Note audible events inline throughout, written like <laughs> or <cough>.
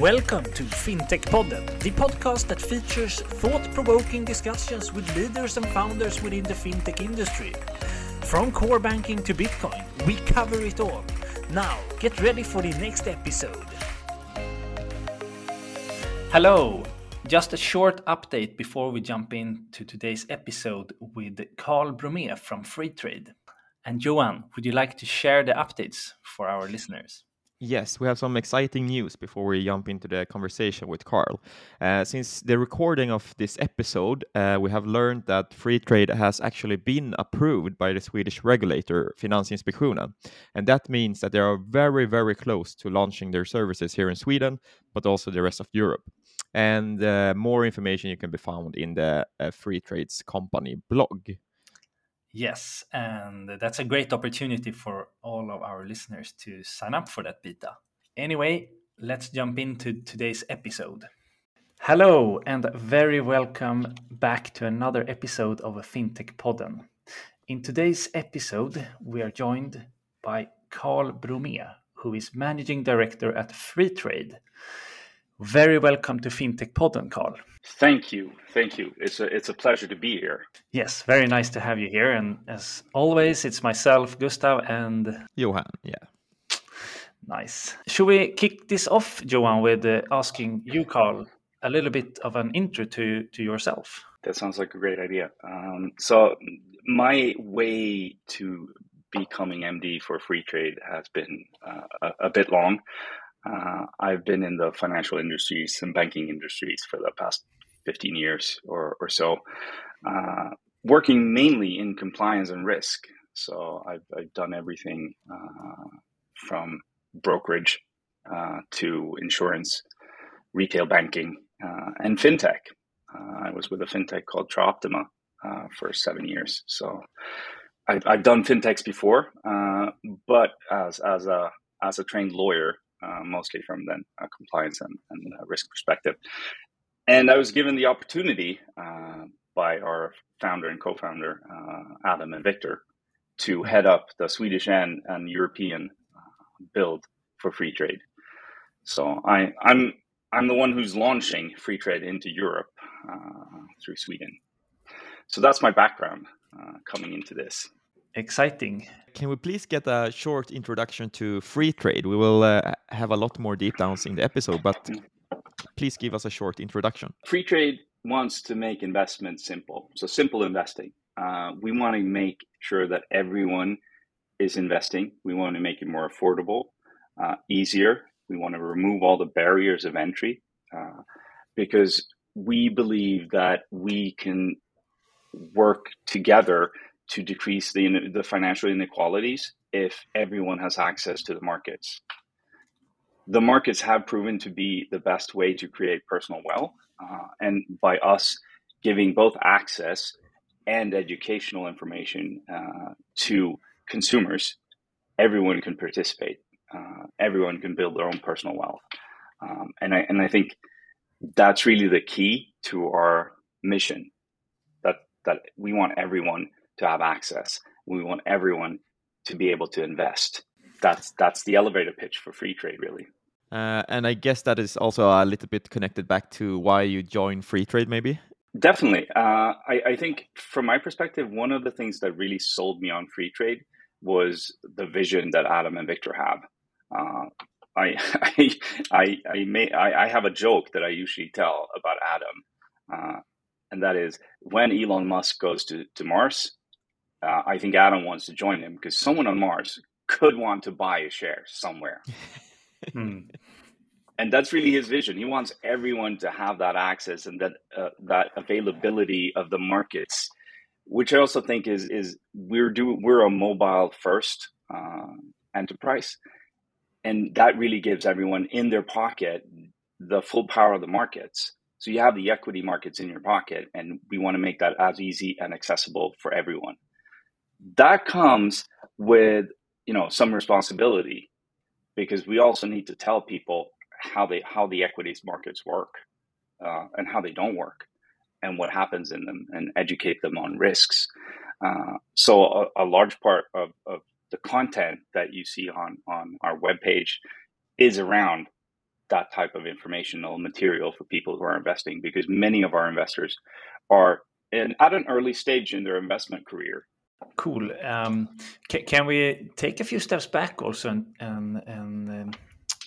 Welcome to FinTech Podden, the podcast that features thought provoking discussions with leaders and founders within the fintech industry. From core banking to Bitcoin, we cover it all. Now, get ready for the next episode. Hello, just a short update before we jump into today's episode with Carl Bromé from Freetrade. And Johan, would you like to share the updates for our listeners? Yes, we have some exciting news before we jump into the conversation with Carl. Uh, since the recording of this episode, uh, we have learned that Freetrade has actually been approved by the Swedish regulator Finansinspektionen. And that means that they are very, very close to launching their services here in Sweden, but also the rest of Europe. And uh, more information you can be found in the uh, Freetrade's company blog. Yes, and that's a great opportunity for all of our listeners to sign up for that beta. Anyway, let's jump into today's episode. Hello, and very welcome back to another episode of a FinTech Podden. In today's episode, we are joined by Carl Bromé, who is Managing Director at Freetrade. Very welcome to FinTech Podden, Carl. Thank you. Thank you. It's a, it's a pleasure to be here. Yes, very nice to have you here. And as always, it's myself, Gustav, and Johan. Yeah. Nice. Should we kick this off, Johan, with uh, asking you, Carl, a little bit of an intro to, to yourself? That sounds like a great idea. Um, so, my way to becoming MD for Freetrade has been uh, a, a, bit long. Uh, I've been in the financial industries and banking industries for the past 15 years or, or so, uh, working mainly in compliance and risk. So I've, I've done everything uh, from brokerage uh, to insurance, retail banking, uh, and fintech. Uh, I was with a fintech called Troptima for seven years. So I've, I've done fintechs before, but as, as a as a trained lawyer, uh, mostly from then a compliance and, and risk perspective. And I was given the opportunity uh, by our founder and co-founder uh, Adam and Victor to head up the Swedish and, and European uh, build for Freetrade. So I, I'm I'm the one who's launching Freetrade into Europe uh, through Sweden. So that's my background coming into this exciting. Can we please get a short introduction to Freetrade? We will uh, have a lot more deep downs in the episode, but please give us a short introduction. Freetrade wants to make investment simple. So, simple investing. Uh, we want to make sure that everyone is investing. We want to make it more affordable, uh, easier. We want to remove all the barriers of entry uh, because we believe that we can work together to decrease the, the financial inequalities if everyone has access to the markets. The markets have proven to be the best way to create personal wealth. Uh, and by us giving both access and educational information uh, to consumers, everyone can participate. Uh, everyone can build their own personal wealth. Um, and, I, and I think that's really the key to our mission that, that we want everyone to have access. We want everyone to be able to invest. That's that's the elevator pitch for Freetrade, really. Uh, and I guess that is also a little bit connected back to why you joined Freetrade, maybe. Definitely. Uh, I, I, think, from my perspective, one of the things that really sold me on Freetrade was the vision that Adam and Victor have. Uh, I, <laughs> I, I, I, may, I, I, have a joke that I usually tell about Adam, uh, and that is when Elon Musk goes to, to Mars, uh, I think Adam wants to join him because someone on Mars could want to buy a share somewhere. <laughs> hmm. And that's really his vision. He wants everyone to have that access and that uh, that availability of the markets, which I also think is is we're do we're a mobile first uh, enterprise, and that really gives everyone in their pocket the full power of the markets. So you have the equity markets in your pocket, and we want to make that as easy and accessible for everyone that comes with you know some responsibility because we also need to tell people how they how the equities markets work uh, and how they don't work and what happens in them and educate them on risks uh, so a, a, large part of, of the content that you see on on our webpage is around that type of informational material for people who are investing because many of our investors are in, at an early stage in their investment career. Cool. Um, can, we take a few steps back also and and and, um,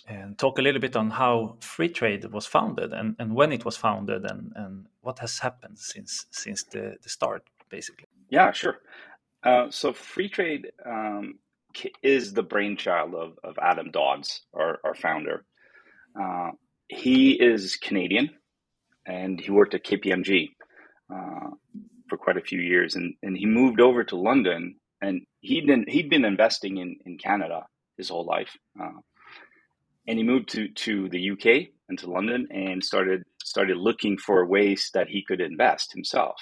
and talk a little bit on how Freetrade was founded and, and when it was founded and, and what has happened since since the, the start, basically? Yeah, sure. Uh, so Freetrade um, is the brainchild of, of Adam Dodds, our, our founder. Uh, he is Canadian and he worked at KPMG uh, for quite a few years. And, and he moved over to London and he'd been, he'd been investing in, in Canada his whole life. Uh, and he moved to, to the UK and to London and started, started looking for ways that he could invest himself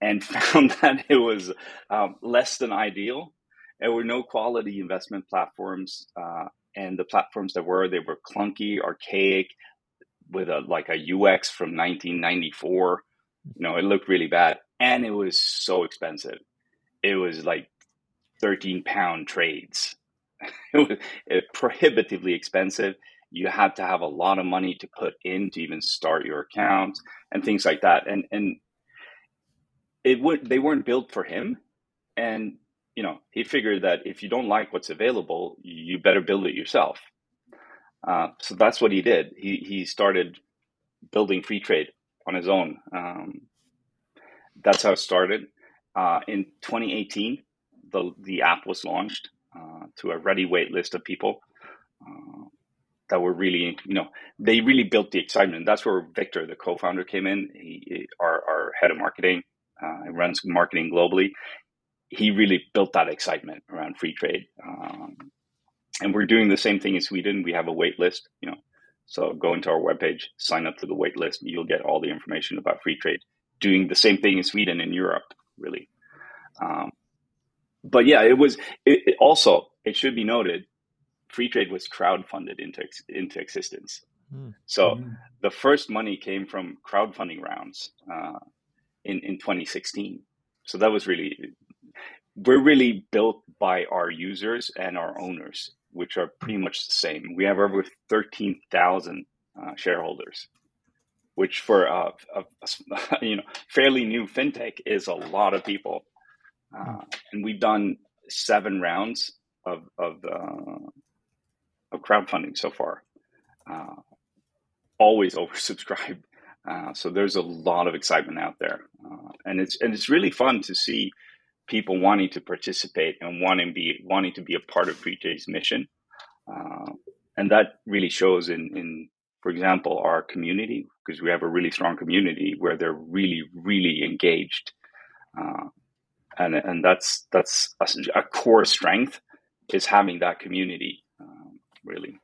and <laughs> found that it was um, less than ideal. There were no quality investment platforms, uh, and the platforms that were they were clunky, archaic, with a like a UX from 1994. You know, it looked really bad, and it was so expensive. It was like 13 pound trades. <laughs> it was it, prohibitively expensive. You had to have a lot of money to put in to even start your account and things like that. And and it would they weren't built for him and you know he figured that if you don't like what's available you better build it yourself uh, so that's what he did he he started building Freetrade on his own um, that's how it started uh, in 2018 the the app was launched uh, to a ready wait list of people uh, that were really you know they really built the excitement that's where victor the co-founder came in he, our, our head of marketing uh, runs marketing globally. He really built that excitement around Freetrade. Um, and we're doing the same thing in Sweden. We have a wait list, you know. So go into our webpage, sign up to the wait list, you'll get all the information about Freetrade. Doing the same thing in Sweden and Europe, really. Um, but yeah, it was it, it also, it should be noted, Freetrade was crowdfunded into, into existence. Mm. So mm. the first money came from crowdfunding rounds. Uh, in, in 2016. So that was really, we're really built by our users and our owners, which are pretty much the same. We have over 13,000 uh, shareholders, which for a, a, a, <laughs> you know fairly new fintech is a lot of people. Uh, and we've done seven rounds of of, uh, of crowdfunding so far. Uh, always <laughs> oversubscribed. Uh, so there's a lot of excitement out there, uh, and it's and it's really fun to see people wanting to participate and wanting be wanting to be a part of Freetrade's mission, uh, and that really shows in in for example our community because we have a really strong community where they're really really engaged, uh, and and that's that's a, a, core strength is having that community um, really.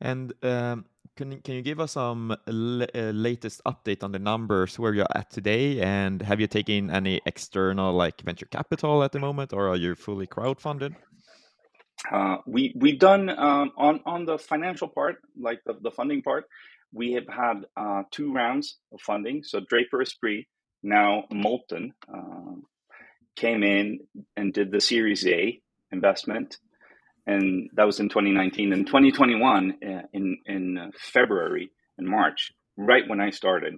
And um, can can you give us some uh, latest update on the numbers where you're at today, and have you taken any external like venture capital at the moment, or are you fully crowdfunded? Uh, we we've done um, on on the financial part, like the, the funding part, we have had uh, two rounds of funding. So Draper Esprit, now Molten, uh, came in and did the Series A investment and that was in 2019 and 2021 uh, in in uh, February and March, right when I started.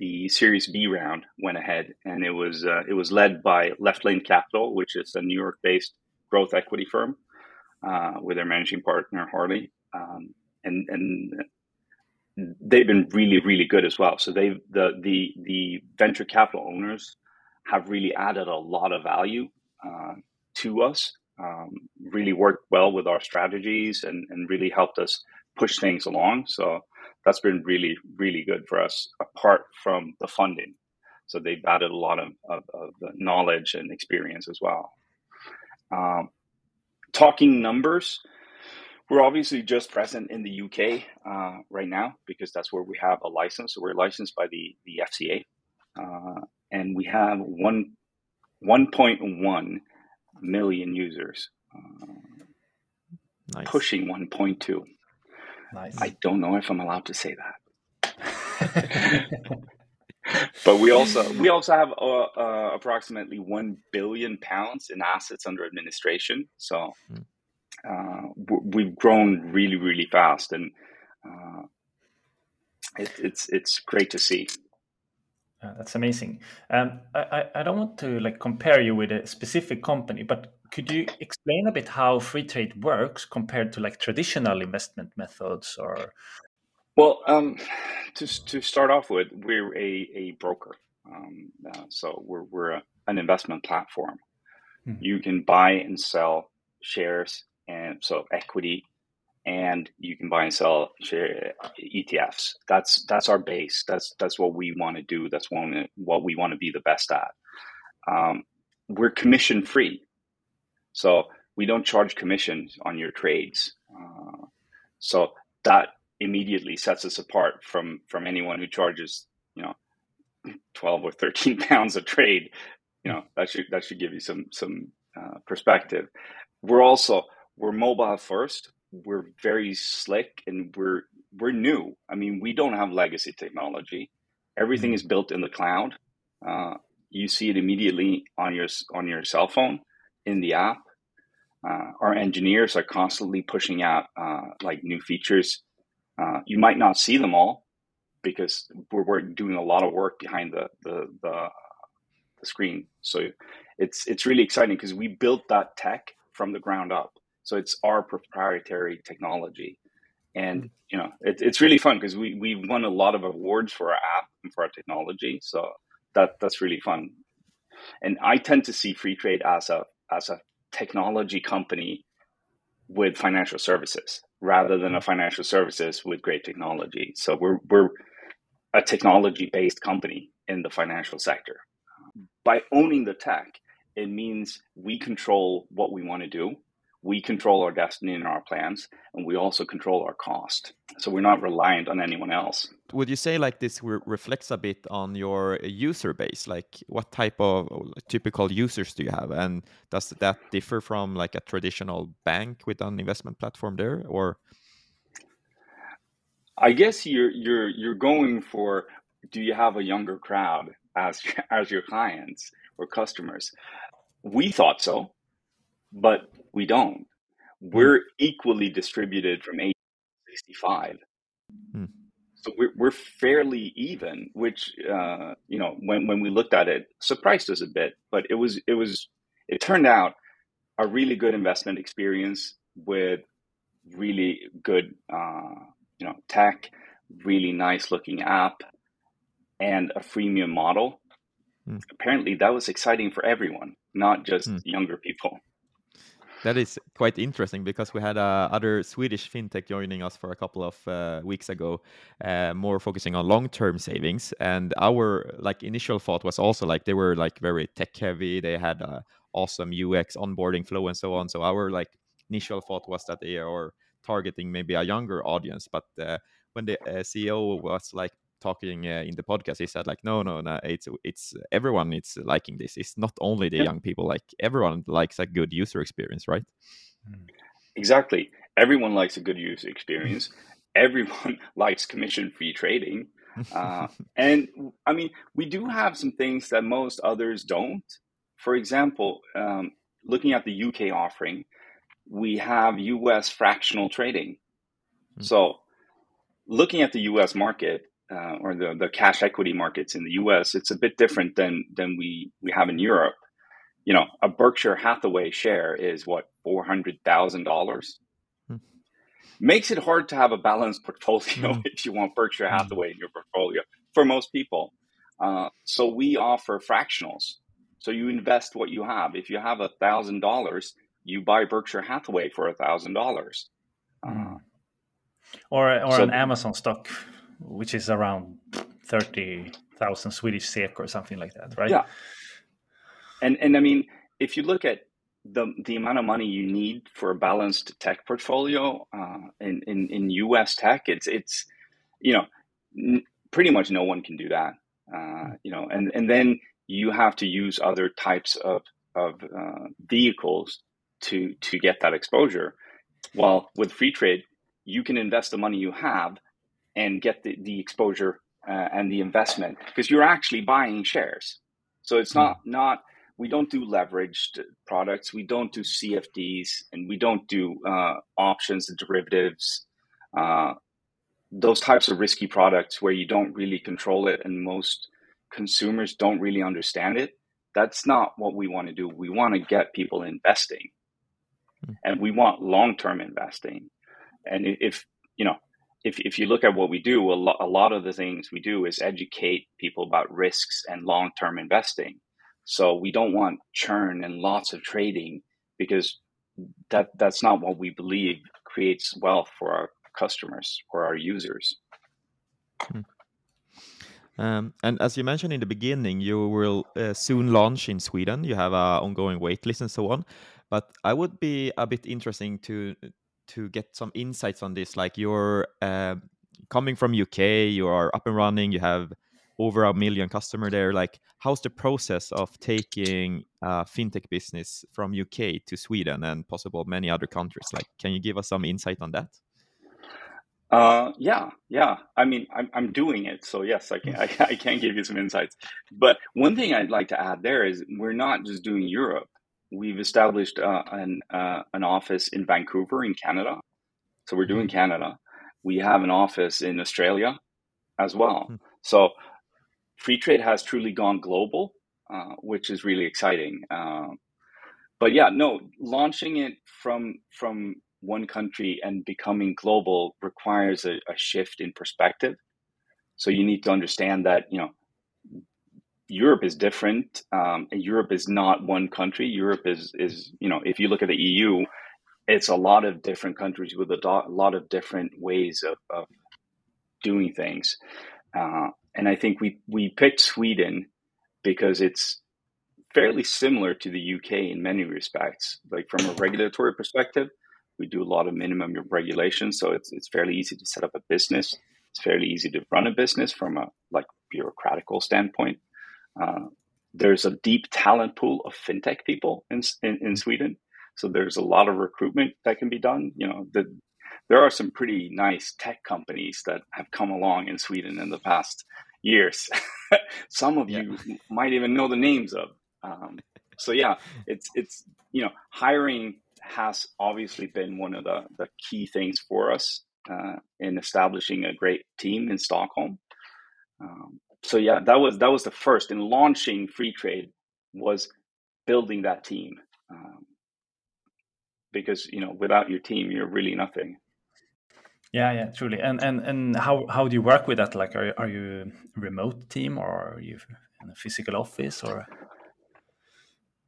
The Series B round went ahead, and it was it was led by Left Lane Capital, which is a New York-based growth equity firm, uh, with their managing partner Harley, um, and and they've been really really good as well. So they the the the venture capital owners have really added a lot of value uh, to us um, really worked well with our strategies and, and really helped us push things along. So that's been really, really good for us, apart from the funding. So they've added a lot of, of, of knowledge and experience as well. Um, talking numbers, we're obviously just present in the UK uh, right now because that's where we have a license. So we're licensed by the, the FCA. Uh, and we have one 1.1 million users, uh, nice. pushing 1.2. Nice. I don't know if I'm allowed to say that. <laughs> but we also we also have uh, uh, approximately one billion pounds in assets under administration. So, mm. uh, we've grown really, really fast, and uh, it, it's it's great to see. Uh, that's amazing. Um, I, I don't want to like compare you with a specific company, but could you explain a bit how Freetrade works compared to like traditional investment methods or? Well, um, to, to start off with, we're a, a broker. Um, uh, so we're, we're a, an investment platform. Hmm. You can buy and sell shares and so equity and you can buy and sell share ETFs. That's that's our base. That's that's what we want to do. That's what what we want to be the best at. Um, we're commission free, so we don't charge commissions on your trades. Uh, so that immediately sets us apart from from anyone who charges you know twelve or thirteen <laughs> pounds a trade. You know that should that should give you some some uh, perspective. We're also we're mobile first we're very slick and we're we're new. I mean, we don't have legacy technology. Everything mm. is built in the cloud. Uh, you see it immediately on your on your cell phone in the app. Uh, our engineers are constantly pushing out uh, like new features. Uh, you might not see them all because we're, we're, doing a lot of work behind the the, the, the screen. So it's it's really exciting because we built that tech from the ground up. So it's our proprietary technology. And mm. you know, it, it's really fun because we we won a lot of awards for our app and for our technology. So that that's really fun. And I tend to see Freetrade as a as a technology company with financial services rather than a financial services with great technology. So we're we're a technology based company in the financial sector. By owning the tech, it means we control what we want to do we control our destiny and our plans and we also control our cost. So we're not reliant on anyone else. Would you say like this re reflects a bit on your user base? Like what type of typical users do you have? And does that differ from like a traditional bank with an investment platform there or? I guess you're you're you're going for do you have a younger crowd as <laughs> as your clients or customers? We thought so but we don't. Hmm. We're equally distributed from 8 to 65. Hmm. So we're, we're fairly even, which, uh, you know, when, when we looked at it, surprised us a bit, but it was, it was, it turned out a really good investment experience with really good, uh, you know, tech, really nice looking app, and a freemium model. Hmm. Apparently, that was exciting for everyone, not just younger people. That is quite interesting because we had uh, other Swedish fintech joining us for a couple of uh, weeks ago, uh, more focusing on long-term savings. And our like initial thought was also like they were like very tech heavy. They had awesome UX onboarding flow and so on. So our like initial thought was that they are targeting maybe a younger audience. But uh, when the uh, CEO was like talking uh, in the podcast he said like no no no it's it's everyone is liking this. It's not only the yeah. young people like everyone likes a good user experience right? Hmm. exactly. Everyone likes a good user experience. <laughs> Everyone <laughs> likes commission free trading. Uh, <laughs> and i mean we do have some things that most others don't. For example um, looking at the uk offering we have us fractional trading. Mm-hmm. so looking at the us market uh, or the, the cash equity markets in the US, it's a bit different than than we we have in Europe. You know, a Berkshire Hathaway share is what four hundred thousand dollars. Hmm. Makes it hard to have a balanced portfolio hmm. if you want Berkshire hmm. Hathaway in your portfolio for most people. Uh, so we offer fractionals. So you invest what you have. If you have a thousand dollars, you buy Berkshire Hathaway for a thousand dollars. Uh, or or so, an Amazon stock which is around 30,000 Swedish SEK or something like that, right? Yeah. And and I mean, if you look at the the amount of money you need for a balanced tech portfolio uh, in, in in US tech, it's it's you know n- pretty much no one can do that. Uh, you know, and and then you have to use other types of of uh, vehicles to to get that exposure. While with Freetrade, you can invest the money you have and get the, the exposure uh, and the investment because you're actually buying shares. So it's not mm. not we don't do leveraged products. We don't do CFDs, and we don't do uh, options and derivatives. Uh, those types of risky products where you don't really control it, and most consumers don't really understand it. That's not what we want to do. We want to get people investing, mm. and we want long-term investing. And if you know, if if you look at what we do, a, lo- a lot of the things we do is educate people about risks and long-term investing so we don't want churn and lots of trading because that that's not what we believe creates wealth for our customers or our users. Hmm. Um, and as you mentioned in the beginning, you will uh, soon launch in Sweden. You have an ongoing waitlist and so on. But I would be a bit interesting to to get some insights on this. Like you're uh, coming from UK, you are up and running, you have over a million customer there like how's the process of taking fintech business from uk to sweden and possible many other countries like can you give us some insight on that uh, yeah, yeah. I mean, I'm, I'm doing it, so yes, I can <laughs> I, I can give you some insights. But one thing I'd like to add there is we're not just doing Europe. We've established uh, an uh, an office in Vancouver in Canada, so we're doing mm-hmm. Canada. We have an office in Australia as well. Hmm. So Freetrade has truly gone global, uh, which is really exciting. Uh, but yeah, no, launching it from from one country and becoming global requires a, a shift in perspective. So you need to understand that you know Europe is different. Um, Europe is not one country. Europe is is you know if you look at the EU, it's a lot of different countries with a, do- a lot of different ways of, of doing things. Uh, and I think we we picked Sweden because it's fairly similar to the UK in many respects. Like from a regulatory perspective, we do a lot of minimum regulation, so it's it's fairly easy to set up a business. It's fairly easy to run a business from a like bureaucratical standpoint. Uh, there's a deep talent pool of fintech people in, in, in Sweden, so there's a lot of recruitment that can be done. You know, the there are some pretty nice tech companies that have come along in Sweden in the past years. <laughs> some of yeah. you might even know the names of. Um, so yeah, it's it's you know hiring has obviously been one of the the key things for us uh, in establishing a great team in Stockholm. Um, so yeah, that was that was the first in launching Freetrade was building that team. Um, because you know without your team you're really nothing yeah, yeah, truly. And and and how how do you work with that? Like, are are you a remote team or are you in a physical office or?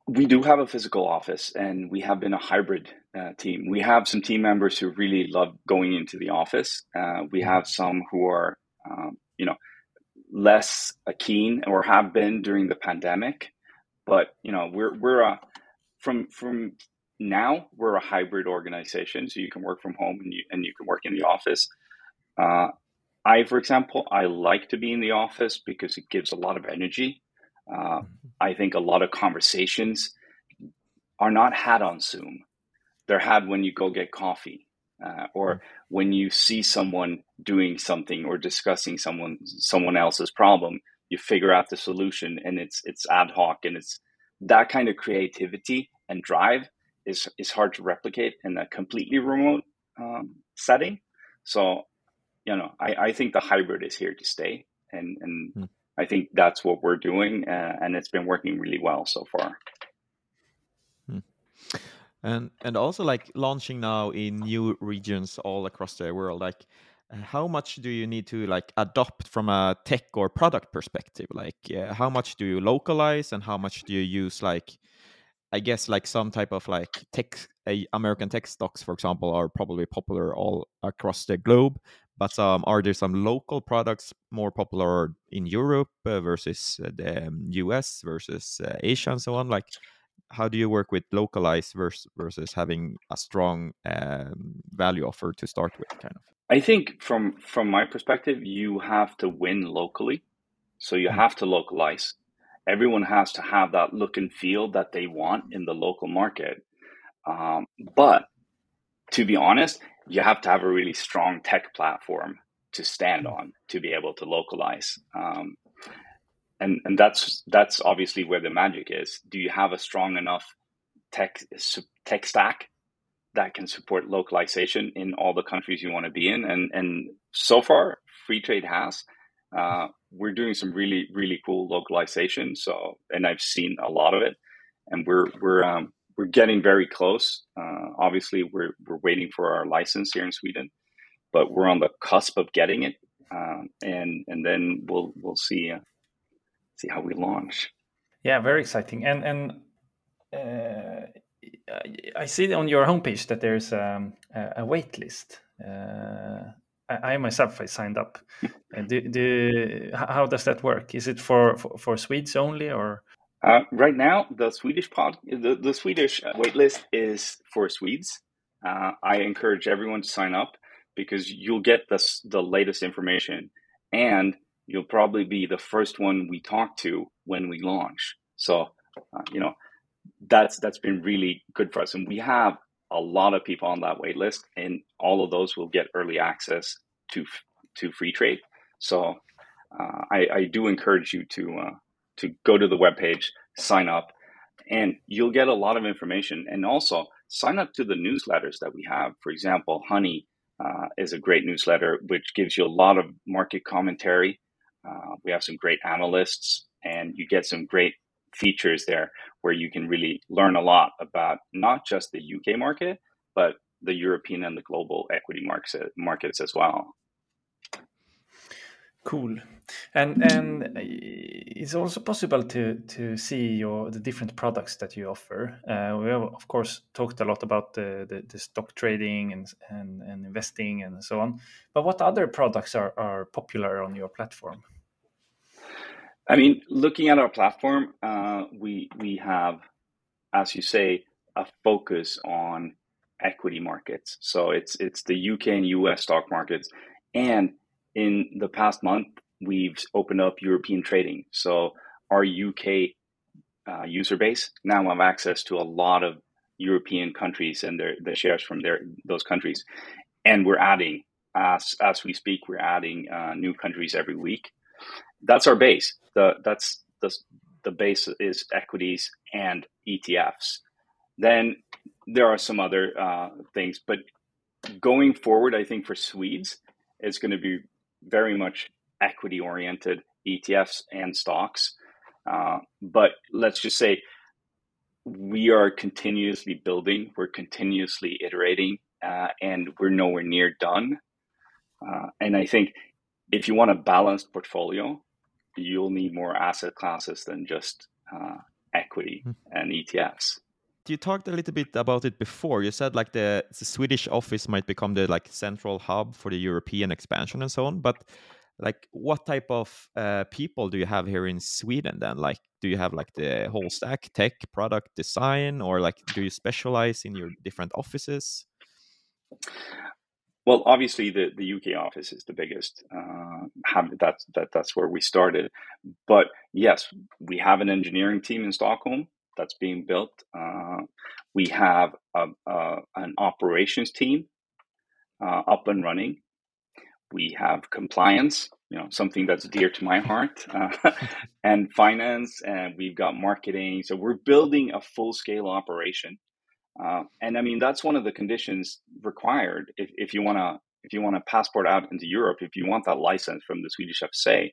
We do have a physical office, and we have been a hybrid uh, team. We have some team members who really love going into the office. Uh, we mm-hmm. have some who are, um, you know, less a keen or have been during the pandemic. But you know, we're we're a from from now we're a hybrid organization, so you can work from home and you and you can work in the office. Uh, I, for example, I like to be in the office because it gives a lot of energy. Uh, mm-hmm. I think a lot of conversations are not had on Zoom; they're had when you go get coffee, uh, or when you see someone doing something or discussing someone someone else's problem. You figure out the solution, and it's it's ad hoc, and it's that kind of creativity and drive is is hard to replicate in a completely remote um, setting. So, you know, I, I think the hybrid is here to stay, and and mm. I think that's what we're doing, uh, and it's been working really well so far. And and also like launching now in new regions all across the world, like how much do you need to like adopt from a tech or product perspective like uh, how much do you localize and how much do you use like I guess like some type of like tech, uh, American tech stocks, for example, are probably popular all across the globe. But um, are there some local products more popular in Europe uh, versus uh, the US versus uh, Asia and so on? Like, how do you work with localized versus versus having a strong um, value offer to start with, kind of? I think from from my perspective, you have to win locally, so you mm-hmm. have to localize everyone has to have that look and feel that they want in the local market. Um, but to be honest, you have to have a really strong tech platform to stand on to be able to localize. Um, and and that's that's obviously where the magic is. Do you have a strong enough tech tech stack that can support localization in all the countries you want to be in? And and so far, Freetrade has. Uh, we're doing some really really cool localization. So and I've seen a lot of it, and we're we're um, we're getting very close. Uh, obviously, we're we're waiting for our license here in Sweden, but we're on the cusp of getting it, um, and and then we'll we'll see uh, see how we launch. Yeah, very exciting. And and uh, I see on your homepage that there's um, a wait list. Uh, I, I, myself I signed up. Uh, <laughs> do, do, how does that work? Is it for for, for Swedes only or? Uh, right now, the Swedish pod, the, the Swedish waitlist is for Swedes. Uh, I encourage everyone to sign up because you'll get the the latest information, and you'll probably be the first one we talk to when we launch. So, uh, you know, that's that's been really good for us, and we have a lot of people on that waitlist, and all of those will get early access to to Freetrade. So, uh, I, I do encourage you to uh, to go to the webpage, sign up, and you'll get a lot of information. And also sign up to the newsletters that we have. For example, Honey uh, is a great newsletter which gives you a lot of market commentary. Uh, we have some great analysts, and you get some great features there where you can really learn a lot about not just the UK market, but the European and the global equity markets, markets as well. Cool, and and it's also possible to to see your the different products that you offer. Uh, we have of course talked a lot about the, the, the, stock trading and, and and investing and so on. But what other products are are popular on your platform? I mean, looking at our platform, uh, we we have, as you say, a focus on equity markets. So it's it's the UK and US stock markets, and in the past month, we've opened up European trading. So our UK uh, user base now have access to a lot of European countries and their the shares from their those countries, and we're adding as as we speak, we're adding uh, new countries every week. That's our base. The that's the the base is equities and ETFs. Then there are some other uh, things, but going forward, I think for Swedes, it's going to be very much equity oriented ETFs and stocks. Uh, but let's just say we are continuously building, we're continuously iterating, uh, and we're nowhere near done. Uh, and I think if you want a balanced portfolio, you'll need more asset classes than just uh, equity mm. and ETFs. You talked a little bit about it before. You said like the, the Swedish office might become the like central hub for the European expansion and so on. But like, what type of uh, people do you have here in Sweden? Then, like, do you have like the whole stack, tech, product, design, or like, do you specialize in your different offices? Well, obviously, the, the UK office is the biggest. Uh, have, that's that, that's where we started. But yes, we have an engineering team in Stockholm that's being built. Uh, we have a, a, an operations team uh, up and running. We have compliance, you know, something that's dear to my heart, <laughs> uh, <laughs> and finance, and we've got marketing. So we're building a full scale operation. Uh, and I mean, that's one of the conditions required if, if you want to if you want to passport out into Europe, if you want that license from the Swedish FSA,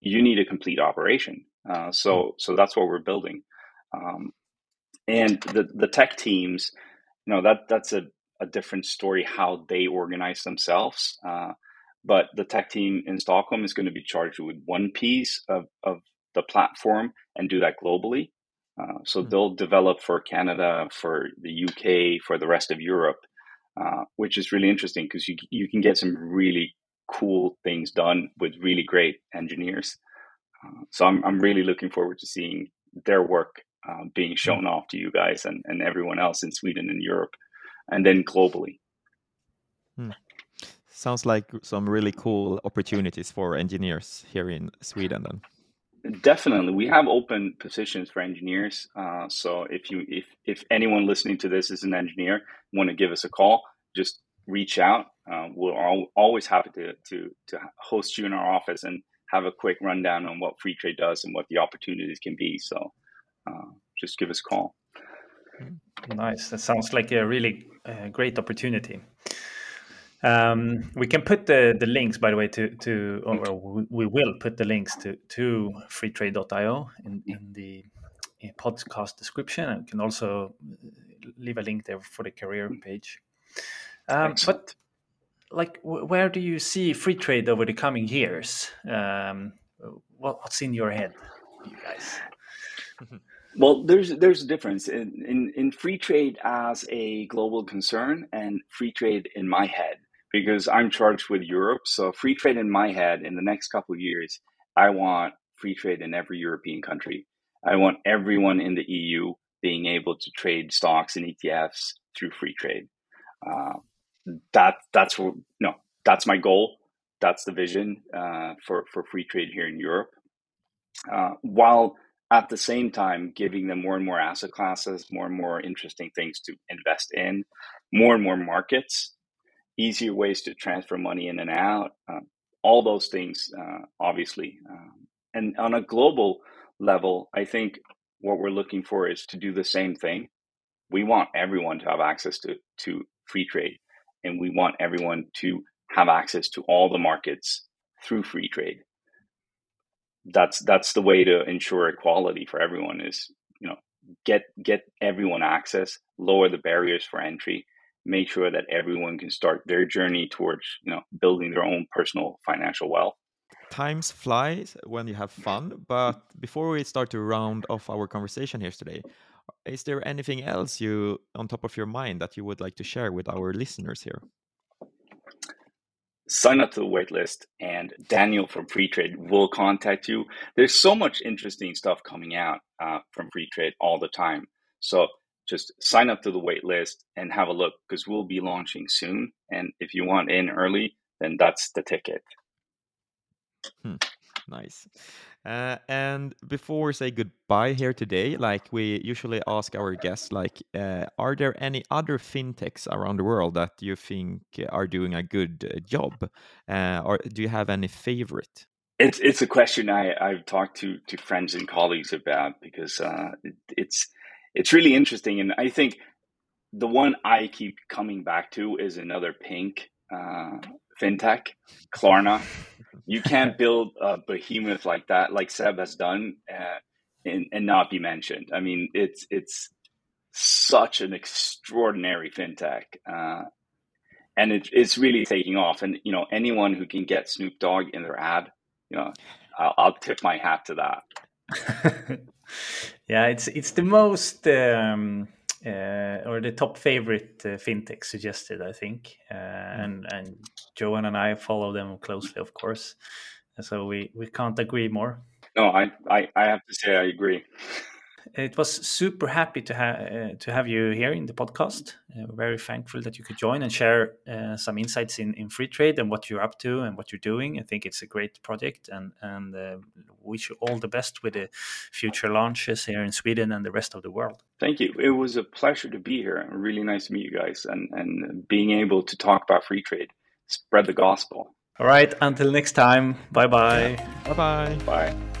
you need a complete operation. Uh, so hmm. so that's what we're building. Um, and the the tech teams, you know, that that's a, a different story how they organize themselves. Uh, but the tech team in Stockholm is going to be charged with one piece of, of the platform and do that globally. Uh, so mm-hmm. they'll develop for Canada, for the UK, for the rest of Europe, uh, which is really interesting because you you can get some really cool things done with really great engineers. Uh, so I'm I'm really looking forward to seeing their work uh, being hmm. shown off to you guys and, and everyone else in Sweden and Europe, and then globally. Hmm. Sounds like some really cool opportunities for engineers here in Sweden. Then definitely, we have open positions for engineers. Uh, so if you if if anyone listening to this is an engineer, want to give us a call, just reach out. Uh, we're all, always happy to to to host you in our office and have a quick rundown on what Freetrade does and what the opportunities can be. So uh, just give us a call. Nice. That sounds like a really uh, great opportunity. Um, we can put the, the links, by the way, to to or we will put the links to to freetrade.io in in the podcast description, and can also leave a link there for the career page. Um, but like, where do you see Freetrade over the coming years? Um, what, what's in your head, you guys? <laughs> Well, there's there's a difference in, in in Freetrade as a global concern and Freetrade in my head because I'm charged with Europe. So Freetrade in my head in the next couple of years, I want Freetrade in every European country. I want everyone in the EU being able to trade stocks and ETFs through Freetrade. Uh, that that's no, that's my goal. That's the vision uh, for for Freetrade here in Europe. Uh, while at the same time giving them more and more asset classes, more and more interesting things to invest in, more and more markets, easier ways to transfer money in and out, uh, all those things, uh, obviously. Um, and on a global level, I think what we're looking for is to do the same thing. We want everyone to have access to, to Freetrade, and we want everyone to have access to all the markets through Freetrade that's that's the way to ensure equality for everyone is you know get get everyone access lower the barriers for entry make sure that everyone can start their journey towards you know building their own personal financial wealth times flies when you have fun but before we start to round off our conversation here today is there anything else you on top of your mind that you would like to share with our listeners here sign up to the waitlist and Daniel from Freetrade will contact you. There's so much interesting stuff coming out uh, from Freetrade all the time. So just sign up to the waitlist and have a look because we'll be launching soon. And if you want in early, then that's the ticket. Hmm. Nice. Uh, and before we say goodbye here today, like we usually ask our guests, like, uh, are there any other fintechs around the world that you think are doing a good uh, job, uh, or do you have any favorite? It's it's a question I I've talked to to friends and colleagues about because uh, it, it's it's really interesting, and I think the one I keep coming back to is another pink uh, fintech, Klarna. you can't <laughs> build a behemoth like that, like Seb has done, uh, and, and not be mentioned. I mean, it's it's such an extraordinary fintech, uh, and it, it's really taking off. And you know, anyone who can get Snoop Dogg in their ad, you know, I'll, I'll tip my hat to that. <laughs> yeah, it's it's the most. Um uh, or the top favorite uh, fintech suggested, I think, uh, mm. and and and I follow them closely, of course. So we we can't agree more. No, I I, I have to say I agree. It was super happy to have uh, to have you here in the podcast. Uh, very thankful that you could join and share uh, some insights in, in Freetrade and what you're up to and what you're doing. I think it's a great project, and and uh, wish you all the best with the future launches here in Sweden and the rest of the world. Thank you. It was a pleasure to be here. Really nice to meet you guys, and and being able to talk about Freetrade, spread the gospel. All right. Until next time. Bye bye. Bye bye. Bye.